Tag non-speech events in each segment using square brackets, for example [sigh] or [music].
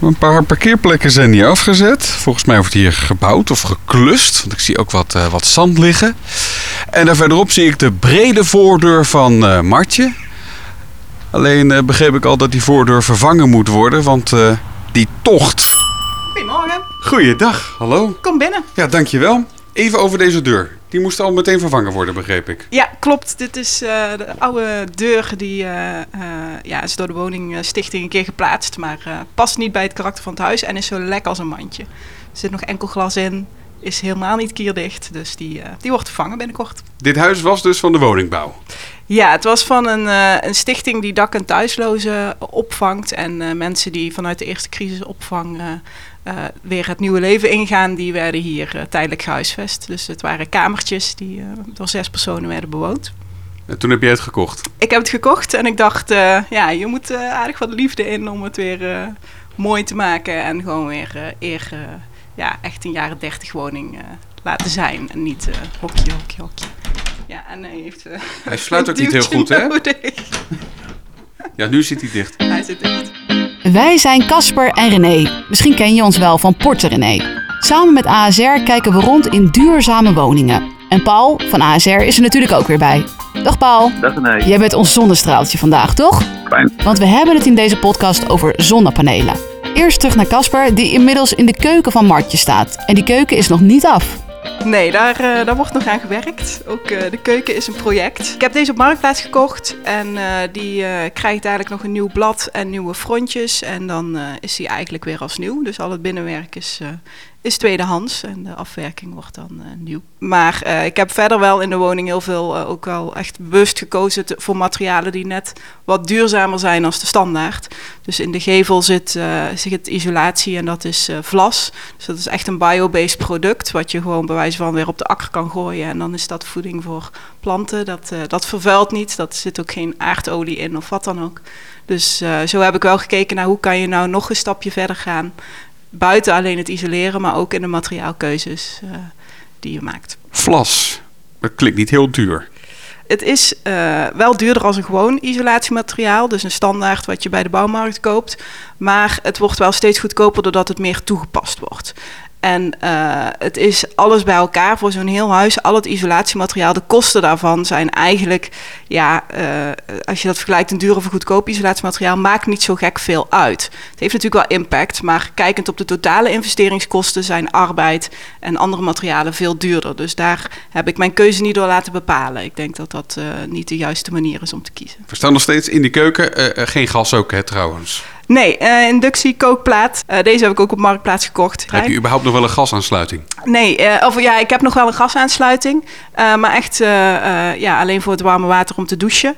Een paar parkeerplekken zijn hier afgezet. Volgens mij wordt hier gebouwd of geklust. Want ik zie ook wat, uh, wat zand liggen. En daar verderop zie ik de brede voordeur van uh, Martje. Alleen uh, begreep ik al dat die voordeur vervangen moet worden, want die tocht. Goedemorgen. Goeiedag, hallo. Kom binnen. Ja, dankjewel. Even over deze deur. Die moest al meteen vervangen worden, begreep ik. Ja, klopt. Dit is uh, de oude deur die uh, uh, ja, is door de woningstichting een keer geplaatst. Maar past niet bij het karakter van het huis en is zo lek als een mandje. Er zit nog enkel glas in, is helemaal niet kierdicht. Dus die, die wordt vervangen binnenkort. Dit huis was dus van de woningbouw? Ja, het was van een, een stichting die dak- en thuislozen opvangt. En mensen die vanuit de eerste crisisopvang uh, weer het nieuwe leven ingaan, die werden hier tijdelijk gehuisvest. Dus het waren kamertjes die door zes personen werden bewoond. En toen heb jij het gekocht? Ik heb het gekocht en ik dacht, ja, je moet aardig wat liefde in om het weer mooi te maken. En gewoon weer eer, ja, echt een jaren dertig woning laten zijn. En niet hokje, hokje, hokje. Ja, en hij heeft... hij sluit ook niet heel goed, hè? Ja, nu zit hij dicht. Hij zit dicht. Wij zijn Casper en René. Misschien ken je ons wel van Porte René. Samen met ASR kijken we rond in duurzame woningen. En Paul van ASR is er natuurlijk ook weer bij. Dag Paul. Dag René. Jij bent ons zonnestraaltje vandaag, toch? Fijn. Want we hebben het in deze podcast over zonnepanelen. Eerst terug naar Casper, die inmiddels in de keuken van Martje staat. En die keuken is nog niet af. Nee, daar, uh, daar wordt nog aan gewerkt. Ook uh, de keuken is een project. Ik heb deze op Marktplaats gekocht en uh, die krijgt dadelijk nog een nieuw blad en nieuwe frontjes. En dan is hij eigenlijk weer als nieuw. Dus al het binnenwerk is, is tweedehands en de afwerking wordt dan uh, nieuw. Maar uh, ik heb verder wel in de woning heel veel uh, ook wel echt bewust gekozen voor materialen die net wat duurzamer zijn als de standaard. Dus in de gevel zit, zit isolatie en dat is vlas. Dus dat is echt een biobased product wat je gewoon bij wijze van weer op de akker kan gooien. En dan is dat voeding voor planten. Dat, dat vervuilt niet, dat zit ook geen aardolie in of wat dan ook. Dus zo heb ik wel gekeken naar hoe kan je nou nog een stapje verder gaan buiten alleen het isoleren, maar ook in de materiaalkeuzes uh, die je maakt. Vlas, dat klinkt niet heel duur. Het is uh, wel duurder als een gewoon isolatiemateriaal, dus een standaard wat je bij de bouwmarkt koopt. Maar het wordt wel steeds goedkoper doordat het meer toegepast wordt. En uh, het is alles bij elkaar voor zo'n heel huis. Al het isolatiemateriaal, de kosten daarvan zijn eigenlijk, ja, uh, als je dat vergelijkt, een duur of een goedkoop isolatiemateriaal, maakt niet zo gek veel uit. Het heeft natuurlijk wel impact, maar kijkend op de totale investeringskosten zijn arbeid en andere materialen veel duurder. Dus daar heb ik mijn keuze niet door laten bepalen. Ik denk dat dat uh, niet de juiste manier is om te kiezen. We staan nog steeds in die keuken. geen gas ook, hè, trouwens? Nee, uh, inductie kookplaat. Uh, deze heb ik ook op Marktplaats gekocht. Heb je überhaupt nog wel een gasaansluiting? Nee, uh, of ja, ik heb nog wel een gasaansluiting. maar echt ja, alleen voor het warme water om te douchen.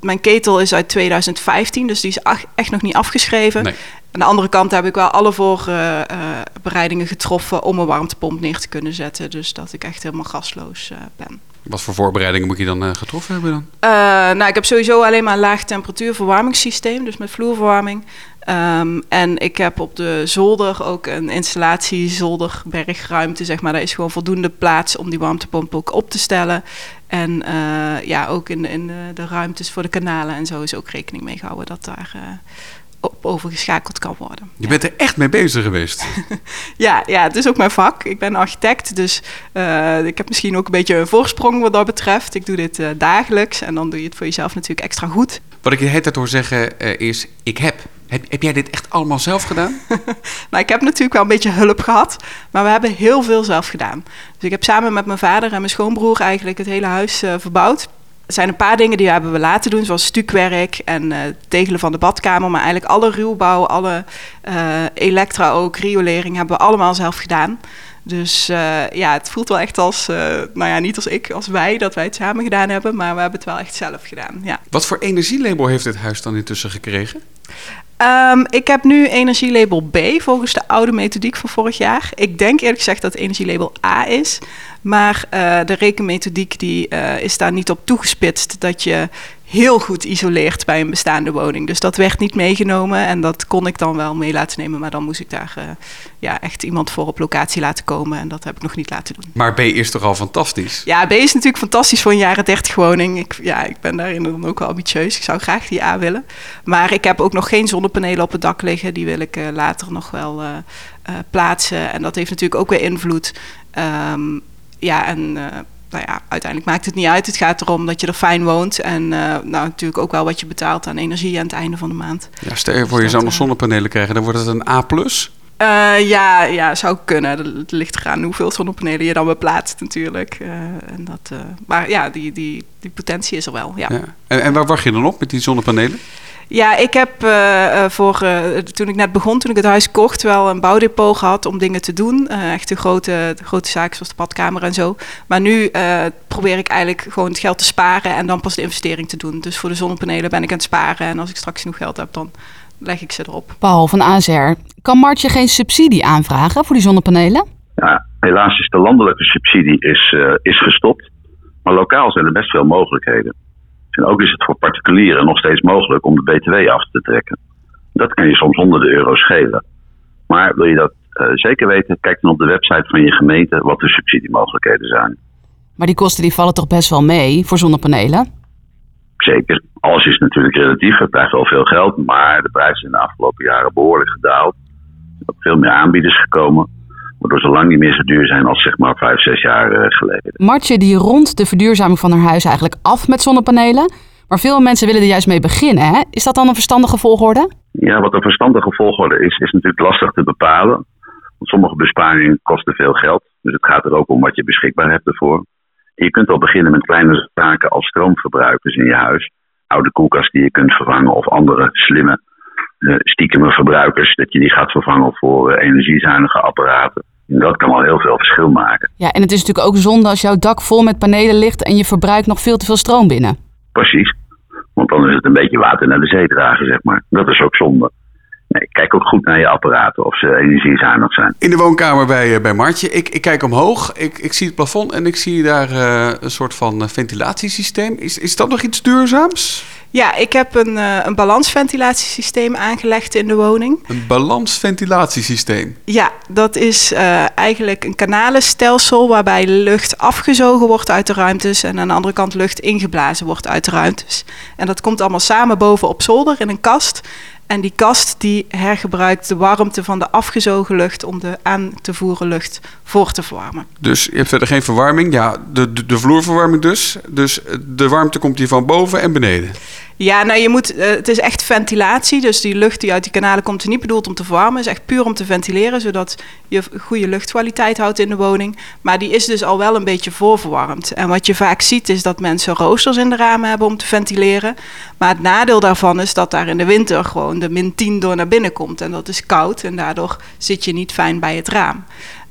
mijn ketel is uit 2015, dus die is echt nog niet afgeschreven. Nee. Aan de andere kant heb ik wel alle voorbereidingen getroffen om een warmtepomp neer te kunnen zetten. Dus dat ik echt helemaal gasloos ben. Wat voor voorbereidingen moet je dan uh, getroffen hebben dan? Uh, nou, ik heb sowieso alleen maar een laag temperatuur verwarmingssysteem, dus met vloerverwarming. Um, en ik heb op de zolder ook een installatie zolderbergruimte, zeg maar. Daar is gewoon voldoende plaats om die warmtepomp ook op te stellen. En uh, ja, ook in, in de, de, ruimtes voor de kanalen en zo is ook rekening mee gehouden dat daar op overgeschakeld kan worden. Je bent er echt mee bezig geweest. [laughs] ja, ja, het is ook mijn vak. Ik ben architect, dus uh, ik heb misschien ook een beetje een voorsprong wat dat betreft. Ik doe dit uh, dagelijks en dan doe je het voor jezelf natuurlijk extra goed. Wat ik je hele tijd hoor zeggen uh, is, ik heb. heb. Heb jij dit echt allemaal zelf gedaan? [laughs] nou, ik heb natuurlijk wel een beetje hulp gehad, maar we hebben heel veel zelf gedaan. Dus ik heb samen met mijn vader en mijn schoonbroer eigenlijk het hele huis verbouwd. Er zijn een paar dingen die hebben we laten doen, zoals stukwerk en uh, tegelen van de badkamer. Maar eigenlijk alle ruwbouw, alle uh, elektra ook, riolering hebben we allemaal zelf gedaan. Dus uh, ja, het voelt wel echt als, nou ja, niet als ik, als wij, dat wij het samen gedaan hebben. Maar we hebben het wel echt zelf gedaan, ja. Wat voor energielabel heeft dit huis dan intussen gekregen? Um, ik heb nu energielabel B volgens de oude methodiek van vorig jaar. Ik denk eerlijk gezegd dat het energielabel A is. Maar uh, de rekenmethodiek die, uh, is daar niet op toegespitst dat je heel goed isoleert bij een bestaande woning. Dus dat werd niet meegenomen en dat kon ik dan wel mee laten nemen. Maar dan moest ik daar uh, ja, echt iemand voor op locatie laten komen. En dat heb ik nog niet laten doen. Maar B is toch al fantastisch? Ja, B is natuurlijk fantastisch voor een jaren 30 woning. Ik, ja, ik ben daarin dan ook wel ambitieus. Ik zou graag die A willen. Maar ik heb ook nog geen zonnepanelen op het dak liggen. Die wil ik later nog wel plaatsen. En dat heeft natuurlijk ook weer invloed. Um, ja, en nou ja, uiteindelijk maakt het niet uit. Het gaat erom dat je er fijn woont. En uh, nou, natuurlijk ook wel wat je betaalt aan energie aan het einde van de maand. Ja, stel je voor, je zou nog zonnepanelen krijgen, dan wordt het een A+. Uh, ja, ja, zou kunnen. Het ligt eraan hoeveel zonnepanelen je dan beplaatst natuurlijk. Uh, en dat, maar ja, die, die, die potentie is er wel, ja. ja. En, en waar wacht je dan op met die zonnepanelen? Ja, ik heb uh, voor, uh, toen ik net begon, toen ik het huis kocht, wel een bouwdepot gehad om dingen te doen. Uh, echt de grote, de grote zaken zoals de badkamer en zo. Maar nu probeer ik eigenlijk gewoon het geld te sparen en dan pas de investering te doen. Dus voor de zonnepanelen ben ik aan het sparen. En als ik straks genoeg geld heb, dan leg ik ze erop. Paul van AZR, kan Martje geen subsidie aanvragen voor die zonnepanelen? Ja, helaas is de landelijke subsidie is, is gestopt. Maar lokaal zijn er best veel mogelijkheden. En ook is het voor particulieren nog steeds mogelijk om de BTW af te trekken. Dat kan je soms honderden euro's schelen. Maar wil je dat uh, zeker weten, kijk dan op de website van je gemeente wat de subsidiemogelijkheden zijn. Maar die kosten die vallen toch best wel mee voor zonnepanelen? Zeker. Alles is natuurlijk relatief. Het blijft wel veel geld. Maar de prijzen zijn de afgelopen jaren behoorlijk gedaald. Er zijn veel meer aanbieders gekomen waardoor ze lang niet meer zo duur zijn als zeg maar vijf, zes jaar uh, geleden. Martje die rondt de verduurzaming van haar huis eigenlijk af met zonnepanelen. Maar veel mensen willen er juist mee beginnen. Hè? Is dat dan een verstandige volgorde? Ja, wat een verstandige volgorde is, is natuurlijk lastig te bepalen. Want sommige besparingen kosten veel geld. Dus het gaat er ook om wat je beschikbaar hebt ervoor. En je kunt al beginnen met kleine zaken als stroomverbruikers in je huis. Oude koelkast die je kunt vervangen of andere slimme uh, stiekeme verbruikers. Dat je die gaat vervangen voor uh, energiezuinige apparaten. Dat kan al heel veel verschil maken. Ja, en het is natuurlijk ook zonde als jouw dak vol met panelen ligt en je verbruikt nog veel te veel stroom binnen. Precies. Want dan is het een beetje water naar de zee dragen, zeg maar. Dat is ook zonde. Nee, kijk ook goed naar je apparaten of ze energiezuinig zijn. In de woonkamer bij, bij Martje, ik, ik kijk omhoog, ik, ik zie het plafond en ik zie daar uh, een soort van ventilatiesysteem. Is, is dat nog iets duurzaams? Ja, ik heb een, uh, een balansventilatiesysteem aangelegd in de woning. Een balansventilatiesysteem? Ja, dat is uh, eigenlijk een kanalenstelsel waarbij lucht afgezogen wordt uit de ruimtes en aan de andere kant lucht ingeblazen wordt uit de ruimtes. En dat komt allemaal samen boven op zolder in een kast. En die kast die hergebruikt de warmte van de afgezogen lucht om de aan te voeren lucht voor te verwarmen. Dus je hebt verder geen verwarming? Ja, de, de, de vloerverwarming dus. Dus de warmte komt hier van boven en beneden? Ja, nou je moet, uh, het is echt ventilatie. Dus die lucht die uit die kanalen komt is niet bedoeld om te verwarmen. Het is echt puur om te ventileren, zodat je goede luchtkwaliteit houdt in de woning. Maar die is dus al wel een beetje voorverwarmd. En wat je vaak ziet is dat mensen roosters in de ramen hebben om te ventileren. Maar het nadeel daarvan is dat daar in de winter gewoon de min 10 door naar binnen komt. En dat is koud en daardoor zit je niet fijn bij het raam.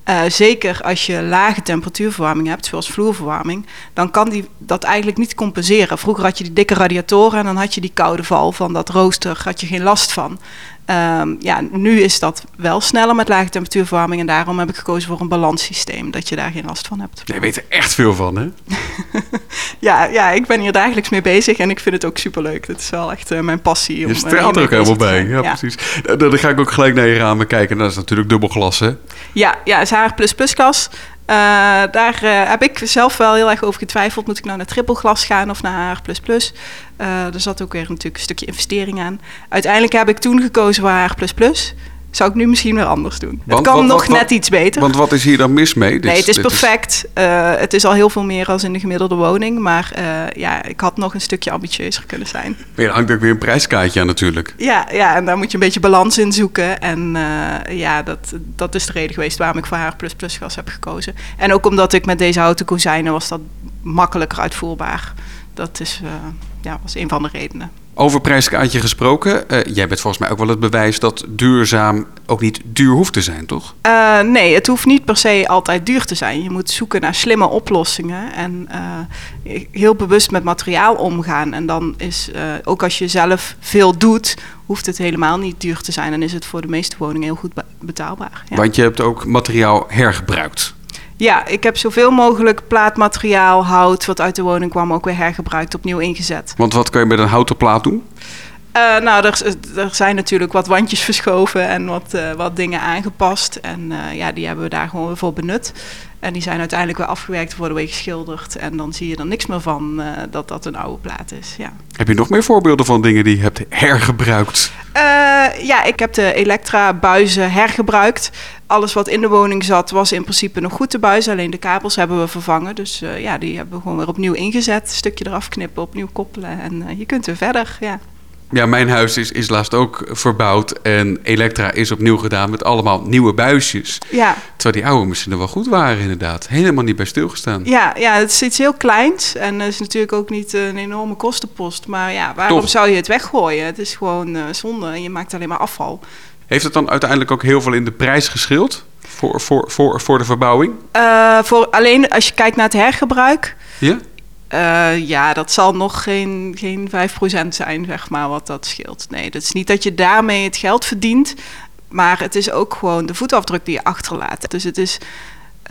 Uh, zeker als je lage temperatuurverwarming hebt, zoals vloerverwarming, dan kan die dat eigenlijk niet compenseren. Vroeger had je die dikke radiatoren en dan had je die koude val van dat rooster, had je geen last van. Um, ja, nu is dat wel sneller met lage temperatuurverwarming en daarom heb ik gekozen voor een balanssysteem, dat je daar geen last van hebt. Je weet er echt veel van, hè? [laughs] ja, ja, ik ben hier dagelijks mee bezig en ik vind het ook superleuk. Het is wel echt uh, mijn passie. Je straalt er ook helemaal bij. Ja, ja, precies. Dan ga ik ook gelijk naar je ramen kijken. Dat is natuurlijk dubbelglas, hè? Ja, ja, is haar plus plus glas. Uh, daar uh, heb ik zelf wel heel erg over getwijfeld. Moet ik nou naar trippelglas gaan of naar HR++? Uh, er zat ook weer natuurlijk een stukje investering aan. Uiteindelijk heb ik toen gekozen voor HR++ zou ik nu misschien weer anders doen. Want, het kan wat, nog wat, net iets beter. Want wat is hier dan mis mee? Dit, nee, het is perfect. Is... Uh, het is al heel veel meer als in de gemiddelde woning. Maar uh, ja, ik had nog een stukje ambitieuzer kunnen zijn. Maar hangt ook weer een prijskaartje aan natuurlijk. Ja, ja, en daar moet je een beetje balans in zoeken. En uh, ja, dat, dat is de reden geweest waarom ik voor haar plus plus gas heb gekozen. En ook omdat ik met deze houten kozijnen was dat makkelijker uitvoerbaar. Dat is, ja, was een van de redenen. Over prijskaartje gesproken. Uh, jij bent volgens mij ook wel het bewijs dat duurzaam ook niet duur hoeft te zijn, toch? Uh, nee, het hoeft niet per se altijd duur te zijn. Je moet zoeken naar slimme oplossingen en uh, heel bewust met materiaal omgaan. En dan is, ook als je zelf veel doet, hoeft het helemaal niet duur te zijn. Dan is het voor de meeste woningen heel goed betaalbaar. Ja. Want je hebt ook materiaal hergebruikt. Ja, ik heb zoveel mogelijk plaatmateriaal, hout, wat uit de woning kwam, ook weer hergebruikt, opnieuw ingezet. Want wat kan je met een houten plaat doen? Uh, nou, er, er, zijn natuurlijk wat wandjes verschoven en wat, uh, wat dingen aangepast. En uh, ja, die hebben we daar gewoon weer voor benut. En die zijn uiteindelijk weer afgewerkt, worden weer geschilderd. En dan zie je er niks meer van dat dat een oude plaat is. Ja. Heb je nog meer voorbeelden van dingen die je hebt hergebruikt? ja, ik heb de Elektra-buizen hergebruikt. Alles wat in de woning zat was in principe nog goed te buizen. Alleen de kabels hebben we vervangen. Dus ja, die hebben we gewoon weer opnieuw ingezet. Stukje eraf knippen, opnieuw koppelen. En je kunt weer verder, ja. Ja, mijn huis is, is laatst ook verbouwd en Elektra is opnieuw gedaan met allemaal nieuwe buisjes. Ja. Terwijl die oude misschien wel goed waren inderdaad. Helemaal niet bij stilgestaan. Ja, ja het is iets heel kleins en het is natuurlijk ook niet een enorme kostenpost. Maar ja, waarom zou je het weggooien? Het is gewoon uh, zonde en je maakt alleen maar afval. Heeft het dan uiteindelijk ook heel veel in de prijs geschild voor, voor, voor, voor de verbouwing? Uh, voor alleen als je kijkt naar het hergebruik. Ja? Uh, ja, dat zal nog geen, geen 5% zijn, zeg maar, wat dat scheelt. Nee, dat is niet dat je daarmee het geld verdient, maar het is ook gewoon de voetafdruk die je achterlaat. Dus het is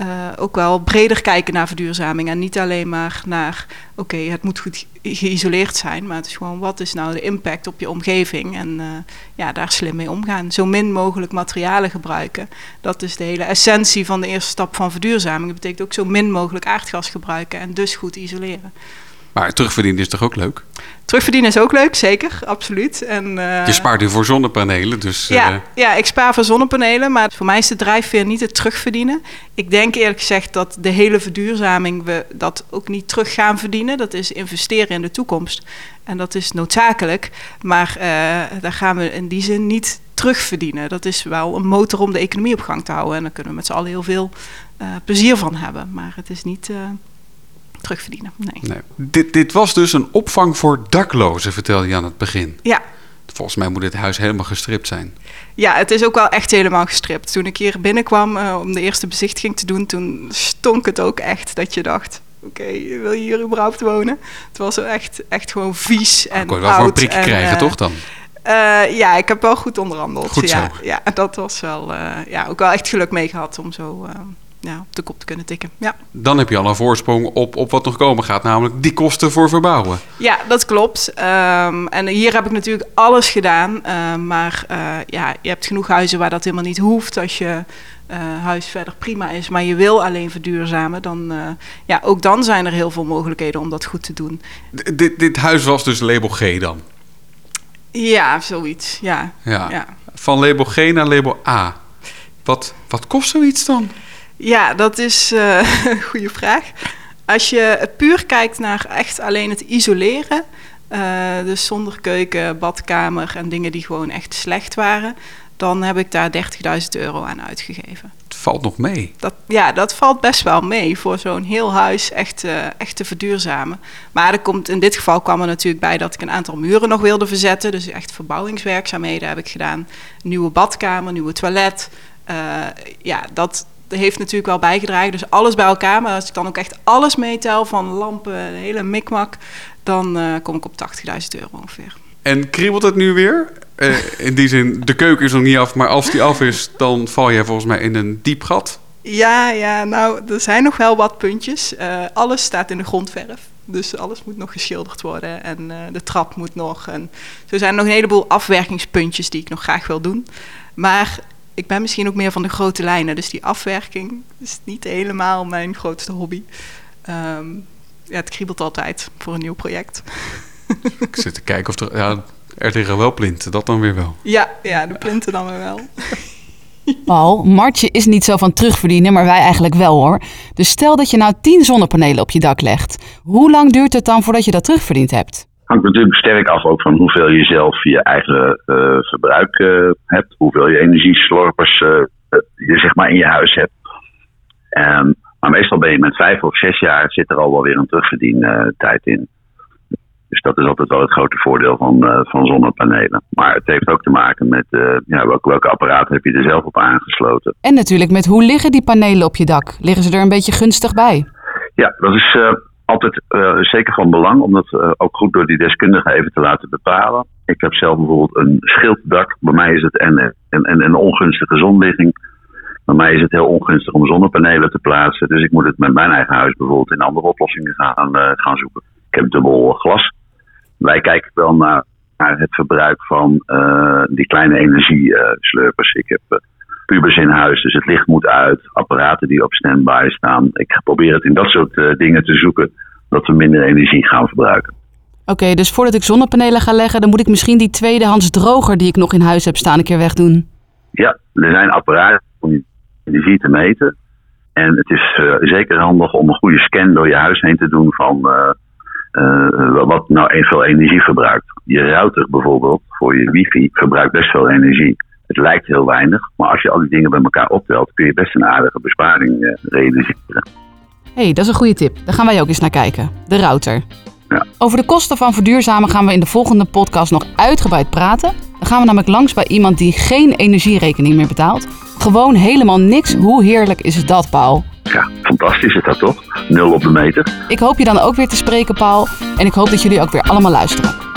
uh, ook wel breder kijken naar verduurzaming en niet alleen maar naar, oké, het moet goed geïsoleerd zijn, maar het is gewoon, wat is nou de impact op je omgeving en uh, ja, daar slim mee omgaan. Zo min mogelijk materialen gebruiken. Dat is de hele essentie van de eerste stap van verduurzaming. Dat betekent ook zo min mogelijk aardgas gebruiken en dus goed isoleren. Maar terugverdienen is toch ook leuk? Terugverdienen is ook leuk, zeker, absoluut. En, uh, je spaart nu voor zonnepanelen, dus... Ja, uh... ja, ik spaar voor zonnepanelen, maar voor mij is de drijfveer niet het terugverdienen. Ik denk eerlijk gezegd dat de hele verduurzaming we dat ook niet terug gaan verdienen. Dat is investeren in de toekomst. En dat is noodzakelijk, maar uh, daar gaan we in die zin niet terugverdienen. Dat is wel een motor om de economie op gang te houden. En daar kunnen we met z'n allen heel veel plezier van hebben. Maar het is niet terugverdienen. Nee. nee. Dit, dit was dus een opvang voor daklozen, vertelde je aan het begin. Ja. Volgens mij moet dit huis helemaal gestript zijn. Ja, het is ook wel echt helemaal gestript. Toen ik hier binnenkwam uh, om de eerste bezichtiging te doen, toen stonk het ook echt dat je dacht... Oké, okay, wil je hier überhaupt wonen? Het was echt, echt gewoon vies en Ik wel voor een prikje krijgen, uh, toch dan? Uh, ja, ik heb wel goed onderhandeld. Goed ja, zo. ja, dat was wel... ja, ook wel echt geluk mee gehad om zo ja, op de kop te kunnen tikken. Ja. Dan heb je al een voorsprong op, op wat nog komen gaat, namelijk die kosten voor verbouwen. Ja, dat klopt. Um, en hier heb ik natuurlijk alles gedaan. Uh, maar uh, ja, je hebt genoeg huizen waar dat helemaal niet hoeft. Als je uh, huis verder prima is, maar je wil alleen verduurzamen, dan ja, ook dan zijn er heel veel mogelijkheden om dat goed te doen. D dit, dit huis was dus label G dan? Ja, zoiets. Ja. ja. ja. Van label G naar label A. Wat, wat kost zoiets dan? Ja, dat is uh, [laughs] een goede vraag. Als je puur kijkt naar echt alleen het isoleren, uh, dus zonder keuken, badkamer en dingen die gewoon echt slecht waren, dan heb ik daar 30.000 euro aan uitgegeven. Het valt nog mee. Dat, ja, dat valt best wel mee voor zo'n heel huis echt, uh, echt te verduurzamen. Maar er komt, in dit geval kwam er natuurlijk bij dat ik een aantal muren nog wilde verzetten. Dus echt verbouwingswerkzaamheden heb ik gedaan. Nieuwe badkamer, nieuwe toilet. ja, dat, heeft natuurlijk wel bijgedragen. Dus alles bij elkaar. Maar als ik dan ook echt alles meetel, van lampen, de hele mikmak, dan uh, kom ik op 80.000 euro ongeveer. En kriebelt het nu weer? Uh, in die zin, de keuken is nog niet af, maar als die af is, dan val jij volgens mij in een diep gat. Ja, ja, nou, er zijn nog wel wat puntjes. Uh, alles staat in de grondverf. Dus alles moet nog geschilderd worden en uh, de trap moet nog. En zo zijn er nog een heleboel afwerkingspuntjes die ik nog graag wil doen. Maar ik ben misschien ook meer van de grote lijnen. Dus die afwerking is niet helemaal mijn grootste hobby. Um, ja, het kriebelt altijd voor een nieuw project. [laughs] Ik zit te kijken of er... Ja, er liggen wel plinten, dat dan weer wel. Ja, ja de plinten dan weer wel. [laughs] Paul, Martje is niet zo van terugverdienen, maar wij eigenlijk wel hoor. Dus stel dat je nou 10 zonnepanelen op je dak legt. Hoe lang duurt het dan voordat je dat terugverdiend hebt? Hangt natuurlijk sterk af ook van hoeveel je zelf je eigen uh, verbruik uh, hebt. Hoeveel je energieslorpers uh, je zeg maar in je huis hebt. Um, maar meestal ben je met vijf of zes jaar zit er al wel weer een terugverdientijd in. Dus dat is altijd wel het grote voordeel van, van zonnepanelen. Maar het heeft ook te maken met ja, welke, welke apparaten heb je er zelf op aangesloten. En natuurlijk met hoe liggen die panelen op je dak? Liggen ze er een beetje gunstig bij? Ja, dat is altijd uh, zeker van belang om dat uh, ook goed door die deskundigen even te laten bepalen. Ik heb zelf bijvoorbeeld een schilddak. Bij mij is het en, en, en een ongunstige zonligging. Voor mij is het heel ongunstig om zonnepanelen te plaatsen. Dus ik moet het met mijn eigen huis bijvoorbeeld in andere oplossingen gaan, uh, gaan zoeken. Ik heb dubbel glas. Wij kijken wel naar, naar het verbruik van die kleine energieslurpers. ik heb pubers in huis, dus het licht moet uit. Apparaten die op standby staan. Ik probeer het in dat soort dingen te zoeken. Dat we minder energie gaan verbruiken. Oké, dus voordat ik zonnepanelen ga leggen, dan moet ik misschien die tweedehands droger die ik nog in huis heb staan een keer wegdoen. Ja, er zijn apparaten om energie te meten. En het is uh, zeker handig om een goede scan door je huis heen te doen van uh, uh, wat nou veel energie verbruikt. Je router bijvoorbeeld voor je wifi verbruikt best veel energie. Het lijkt heel weinig, maar als je al die dingen bij elkaar optelt, kun je best een aardige besparing realiseren. Hé, hey, dat is een goede tip. Daar gaan wij ook eens naar kijken. De router. Ja. Over de kosten van verduurzamen gaan we in de volgende podcast nog uitgebreid praten. Dan gaan we namelijk langs bij iemand die geen energierekening meer betaalt. Gewoon helemaal niks. Hoe heerlijk is dat, Paul? Ja, fantastisch is dat toch? Nul op de meter. Ik hoop je dan ook weer te spreken, Paul. En ik hoop dat jullie ook weer allemaal luisteren.